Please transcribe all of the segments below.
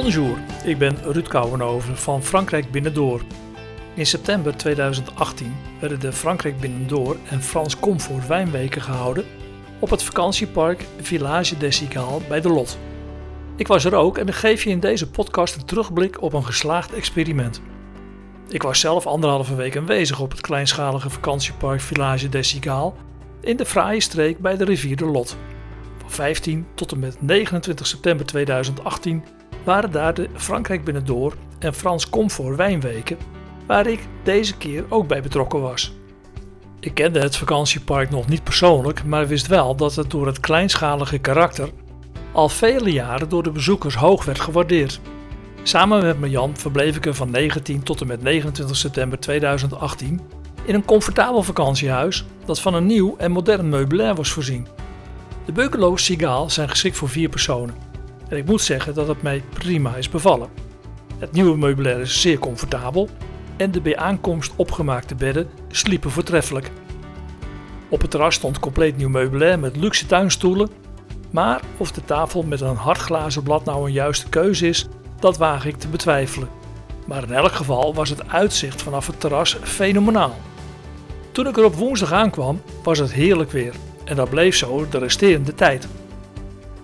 Bonjour, ik ben Ruud Kouwenhoven van Frankrijk Binnendoor. In september 2018 werden de Frankrijk Binnendoor en Frans Comfort wijnweken gehouden op het vakantiepark Village des Cigales bij de Lot. Ik was er ook en ik geef je in deze podcast een terugblik op een geslaagd experiment. Ik was zelf anderhalve week aanwezig op het kleinschalige vakantiepark Village des Cigales in de fraaie streek bij de rivier de Lot. Van 15 tot en met 29 september 2018 waren daar de Frankrijk Binnendoor en Frans Comfort wijnweken, waar ik deze keer ook bij betrokken was. Ik kende het vakantiepark nog niet persoonlijk, maar wist wel dat het door het kleinschalige karakter al vele jaren door de bezoekers hoog werd gewaardeerd. Samen met Marjan verbleef ik er van 19 tot en met 29 september 2018 in een comfortabel vakantiehuis dat van een nieuw en modern meubilair was voorzien. De bungalows Sigaal zijn geschikt voor vier personen. En ik moet zeggen dat het mij prima is bevallen. Het nieuwe meubilair is zeer comfortabel en de bij aankomst opgemaakte bedden sliepen voortreffelijk. Op het terras stond compleet nieuw meubilair met luxe tuinstoelen, maar of de tafel met een hardglazen blad nou een juiste keuze is, dat waag ik te betwijfelen. Maar in elk geval was het uitzicht vanaf het terras fenomenaal. Toen ik er op woensdag aankwam, was het heerlijk weer en dat bleef zo de resterende tijd.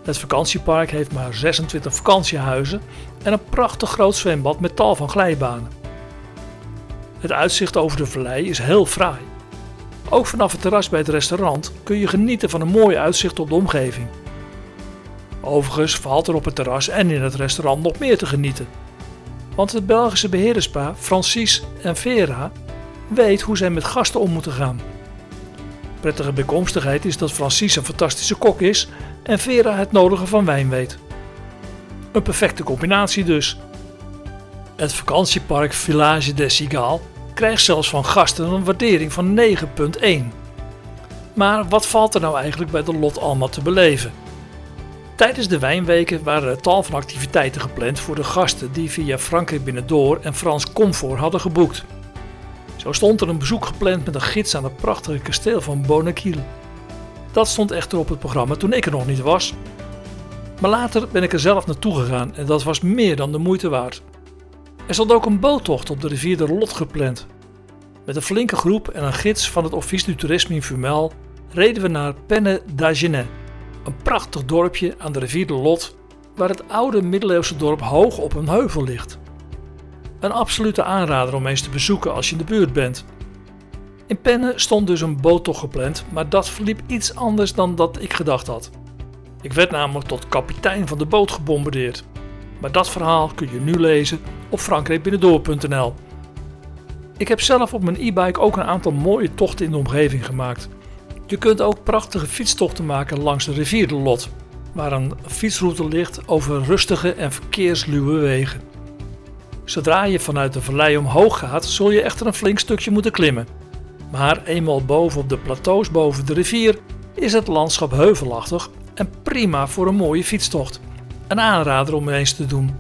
Het vakantiepark heeft maar 26 vakantiehuizen en een prachtig groot zwembad met tal van glijbanen. Het uitzicht over de vallei is heel fraai. Ook vanaf het terras bij het restaurant kun je genieten van een mooi uitzicht op de omgeving. Overigens valt er op het terras en in het restaurant nog meer te genieten. Want het Belgische beheerderspaar Francis en Vera weet hoe zij met gasten om moeten gaan. Prettige bijkomstigheid is dat Francis een fantastische kok is en Vera het nodige van wijn weet. Een perfecte combinatie dus. Het vakantiepark Village des Cigales krijgt zelfs van gasten een waardering van 9,1. Maar wat valt er nou eigenlijk bij de lot allemaal te beleven? Tijdens de wijnweken waren er tal van activiteiten gepland voor de gasten die via Frankrijk Binnendoor en Frans Comfort hadden geboekt. Zo stond er een bezoek gepland met een gids aan het prachtige kasteel van Bonnequille. Dat stond echter op het programma toen ik er nog niet was. Maar later ben ik er zelf naartoe gegaan en dat was meer dan de moeite waard. Er stond ook een boottocht op de rivier de Lot gepland. Met een flinke groep en een gids van het Office du Tourisme in Fumel reden we naar Penne d'Agenet, een prachtig dorpje aan de rivier de Lot, waar het oude middeleeuwse dorp hoog op een heuvel ligt. Een absolute aanrader om eens te bezoeken als je in de buurt bent. In Penne stond dus een boottocht gepland, maar dat verliep iets anders dan dat ik gedacht had. Ik werd namelijk tot kapitein van de boot gebombardeerd. Maar dat verhaal kun je nu lezen op frankrijkbinnendoor.nl. Ik heb zelf op mijn e-bike ook een aantal mooie tochten in de omgeving gemaakt. Je kunt ook prachtige fietstochten maken langs de rivier de Lot, waar een fietsroute ligt over rustige en verkeersluwe wegen. Zodra je vanuit de vallei omhoog gaat, zul je echter een flink stukje moeten klimmen. Maar eenmaal boven op de plateaus boven de rivier is het landschap heuvelachtig en prima voor een mooie fietstocht. Een aanrader om eens te doen.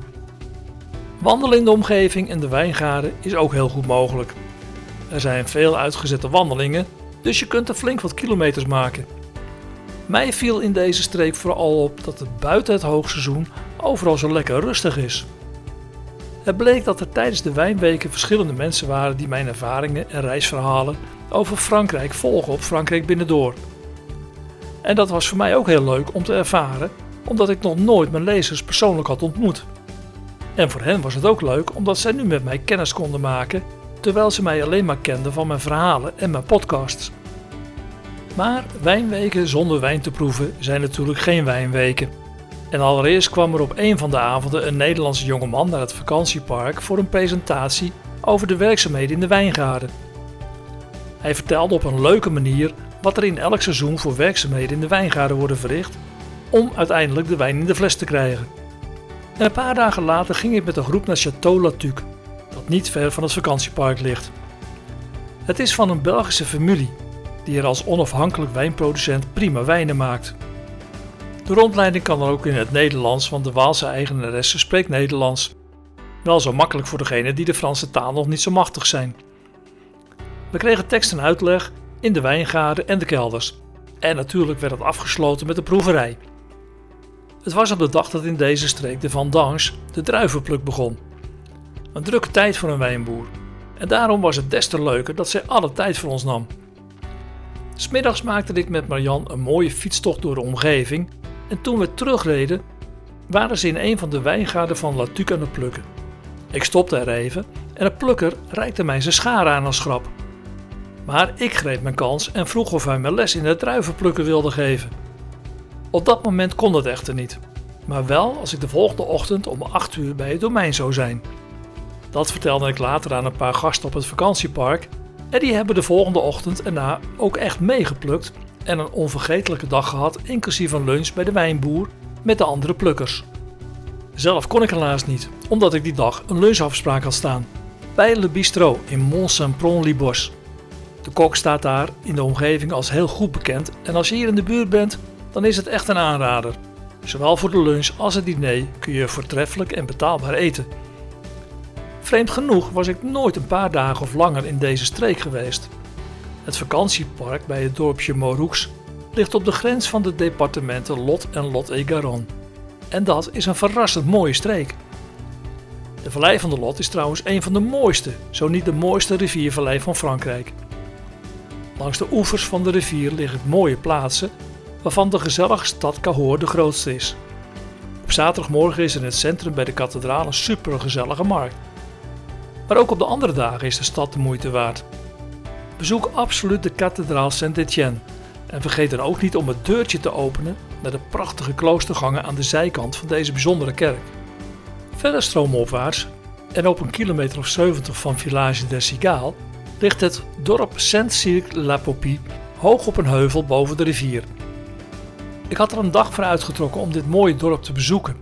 Wandelen in de omgeving en de wijngaarden is ook heel goed mogelijk. Er zijn veel uitgezette wandelingen, dus je kunt er flink wat kilometers maken. Mij viel in deze streek vooral op dat het buiten het hoogseizoen overal zo lekker rustig is. Het bleek dat er tijdens de wijnweken verschillende mensen waren die mijn ervaringen en reisverhalen over Frankrijk volgen op Frankrijk Binnendoor. En dat was voor mij ook heel leuk om te ervaren, omdat ik nog nooit mijn lezers persoonlijk had ontmoet. En voor hen was het ook leuk omdat zij nu met mij kennis konden maken, terwijl ze mij alleen maar kenden van mijn verhalen en mijn podcasts. Maar wijnweken zonder wijn te proeven zijn natuurlijk geen wijnweken. En allereerst kwam er op een van de avonden een Nederlandse jongeman naar het vakantiepark voor een presentatie over de werkzaamheden in de wijngaarden. Hij vertelde op een leuke manier wat er in elk seizoen voor werkzaamheden in de wijngaarden worden verricht om uiteindelijk de wijn in de fles te krijgen. En een paar dagen later ging ik met een groep naar Château Latuc, dat niet ver van het vakantiepark ligt. Het is van een Belgische familie die er als onafhankelijk wijnproducent prima wijnen maakt. De rondleiding kan dan ook in het Nederlands, want de Waalse eigenaresse spreekt Nederlands. Wel zo makkelijk voor degenen die de Franse taal nog niet zo machtig zijn. We kregen tekst en uitleg in de wijngaarden en de kelders. En natuurlijk werd het afgesloten met de proeverij. Het was op de dag dat in deze streek de vendange, de druivenpluk, begon. Een drukke tijd voor een wijnboer. En daarom was het des te leuker dat zij alle tijd voor ons nam. Smiddags maakte ik met Marjan een mooie fietstocht door de omgeving en toen we terugreden waren ze in een van de wijngaarden van Latuc aan het plukken. Ik stopte er even en de plukker reikte mij zijn schaar aan als grap. Maar ik greep mijn kans en vroeg of hij me les in het druivenplukken wilde geven. Op dat moment kon dat echter niet, maar wel als ik de volgende ochtend om 8 uur bij het domein zou zijn. Dat vertelde ik later aan een paar gasten op het vakantiepark en die hebben de volgende ochtend erna ook echt meegeplukt en een onvergetelijke dag gehad, inclusief een lunch bij de wijnboer met de andere plukkers. Zelf kon ik helaas niet, omdat ik die dag een lunchafspraak had staan. Bij Le Bistrot in Mont-Saint-Pron-Libos. De kok staat daar in de omgeving als heel goed bekend en als je hier in de buurt bent, dan is het echt een aanrader. Zowel voor de lunch als het diner kun je voortreffelijk en betaalbaar eten. Vreemd genoeg was ik nooit een paar dagen of langer in deze streek geweest. Het vakantiepark bij het dorpje Moroux ligt op de grens van de departementen Lot en Lot-et-Garonne. En dat is een verrassend mooie streek. De vallei van de Lot is trouwens een van de mooiste, zo niet de mooiste riviervallei van Frankrijk. Langs de oevers van de rivier liggen mooie plaatsen, waarvan de gezellige stad Cahors de grootste is. Op zaterdagmorgen is er in het centrum bij de kathedraal een supergezellige markt. Maar ook op de andere dagen is de stad de moeite waard. Bezoek absoluut de kathedraal Saint-Étienne en vergeet dan ook niet om het deurtje te openen naar de prachtige kloostergangen aan de zijkant van deze bijzondere kerk. Verder stroomopwaarts en op een kilometer of 70 van Village des Cigales ligt het dorp Saint-Cirque-la-Popie hoog op een heuvel boven de rivier. Ik had er een dag voor uitgetrokken om dit mooie dorp te bezoeken.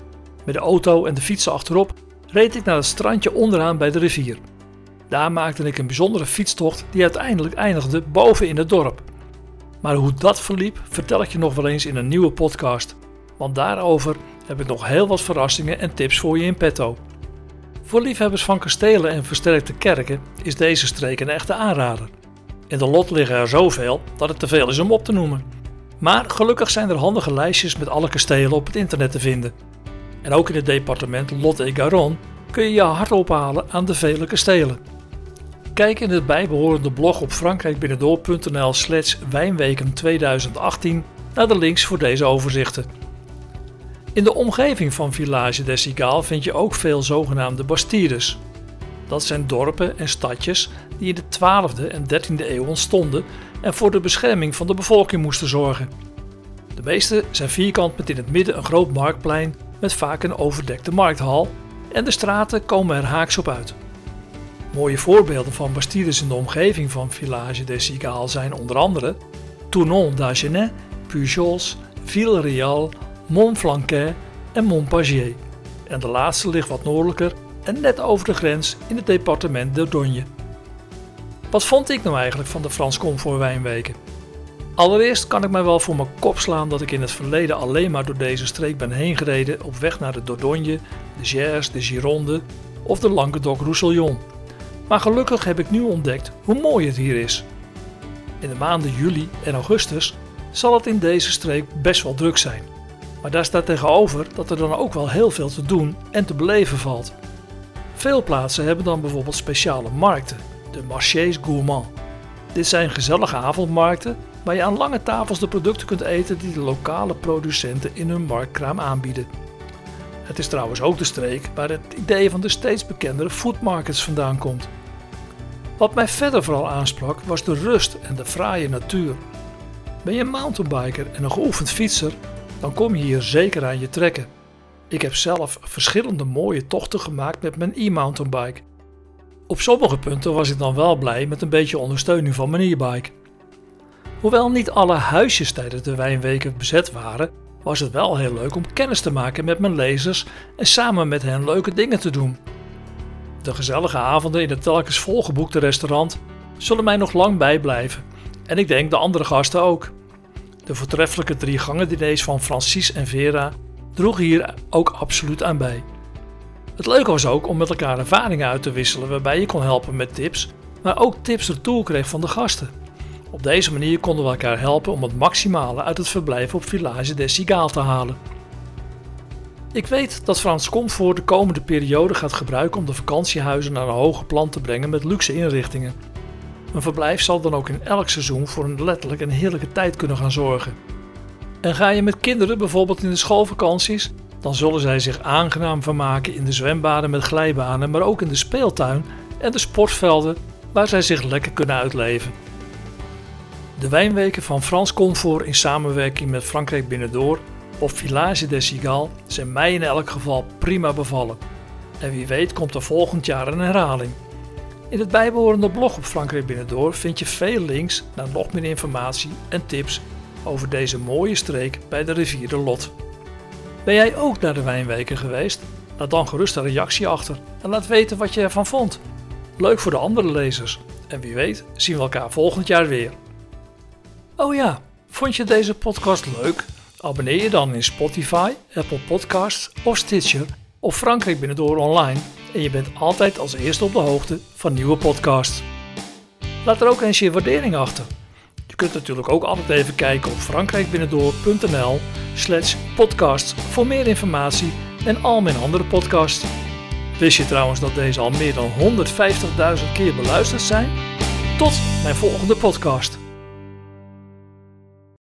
Met de auto en de fietsen achterop reed ik naar het strandje onderaan bij de rivier. Daar maakte ik een bijzondere fietstocht die uiteindelijk eindigde boven in het dorp. Maar hoe dat verliep, vertel ik je nog wel eens in een nieuwe podcast. Want daarover heb ik nog heel wat verrassingen en tips voor je in petto. Voor liefhebbers van kastelen en versterkte kerken is deze streek een echte aanrader. In de lot liggen er zoveel dat het te veel is om op te noemen. Maar gelukkig zijn er handige lijstjes met alle kastelen op het internet te vinden. En ook in het departement Lot et Garonne kun je je hart ophalen aan de vele kastelen. Kijk in het bijbehorende blog op frankrijkbinnendoor.nl slash wijnweken 2018 naar de links voor deze overzichten. In de omgeving van Village des Cigales vind je ook veel zogenaamde bastides. Dat zijn dorpen en stadjes die in de 12e en 13e eeuw ontstonden en voor de bescherming van de bevolking moesten zorgen. De meeste zijn vierkant met in het midden een groot marktplein met vaak een overdekte markthal en de straten komen er haaks op uit. Mooie voorbeelden van bastides in de omgeving van Village des Cigales zijn onder andere Tournon d'Agenais, Pujols, Villereal, Montflanquet en Montpagier. En de laatste ligt wat noordelijker en net over de grens in het departement Dordogne. Wat vond ik nou eigenlijk van de Frans Comfort Wijnweken? Allereerst kan ik mij wel voor mijn kop slaan dat ik in het verleden alleen maar door deze streek ben heen gereden op weg naar de Dordogne, de Gers, de Gironde of de Languedoc-Roussillon. Maar gelukkig heb ik nu ontdekt hoe mooi het hier is. In de maanden juli en augustus zal het in deze streek best wel druk zijn. Maar daar staat tegenover dat er dan ook wel heel veel te doen en te beleven valt. Veel plaatsen hebben dan bijvoorbeeld speciale markten, de marchés gourmands. Dit zijn gezellige avondmarkten waar je aan lange tafels de producten kunt eten die de lokale producenten in hun marktkraam aanbieden. Het is trouwens ook de streek waar het idee van de steeds bekendere foodmarkets vandaan komt. Wat mij verder vooral aansprak was de rust en de fraaie natuur. Ben je een mountainbiker en een geoefend fietser, dan kom je hier zeker aan je trekken. Ik heb zelf verschillende mooie tochten gemaakt met mijn e-mountainbike. Op sommige punten was ik dan wel blij met een beetje ondersteuning van mijn e-bike. Hoewel niet alle huisjes tijdens de wijnweken bezet waren, was het wel heel leuk om kennis te maken met mijn lezers en samen met hen leuke dingen te doen. De gezellige avonden in het telkens volgeboekte restaurant zullen mij nog lang bijblijven en ik denk de andere gasten ook. De voortreffelijke drie gangen diners van Francis en Vera droegen hier ook absoluut aan bij. Het leuke was ook om met elkaar ervaringen uit te wisselen waarbij je kon helpen met tips, maar ook tips ertoe kreeg van de gasten. Op deze manier konden we elkaar helpen om het maximale uit het verblijf op Village des Cigales te halen. Ik weet dat Frans Comfort de komende periode gaat gebruiken om de vakantiehuizen naar een hoger plan te brengen met luxe inrichtingen. Een verblijf zal dan ook in elk seizoen voor een letterlijk en heerlijke tijd kunnen gaan zorgen. En ga je met kinderen bijvoorbeeld in de schoolvakanties, dan zullen zij zich aangenaam vermaken in de zwembaden met glijbanen, maar ook in de speeltuin en de sportvelden waar zij zich lekker kunnen uitleven. De wijnweken van Frans Comfort in samenwerking met Frankrijk Binnendoor of Village des Cigales zijn mij in elk geval prima bevallen. En wie weet komt er volgend jaar een herhaling. In het bijbehorende blog op Frankrijk Binnendoor vind je veel links naar nog meer informatie en tips over deze mooie streek bij de rivier de Lot. Ben jij ook naar de wijnweken geweest? Laat dan gerust een reactie achter en laat weten wat je ervan vond. Leuk voor de andere lezers. En wie weet zien we elkaar volgend jaar weer. Oh ja, vond je deze podcast leuk? Abonneer je dan in Spotify, Apple Podcasts of Stitcher of Frankrijk Binnendoor online en je bent altijd als eerste op de hoogte van nieuwe podcasts. Laat er ook eens je waardering achter. Je kunt natuurlijk ook altijd even kijken op frankrijkbinnendoor.nl slash podcasts voor meer informatie en al mijn andere podcasts. Wist je trouwens dat deze al meer dan 150.000 keer beluisterd zijn? Tot mijn volgende podcast.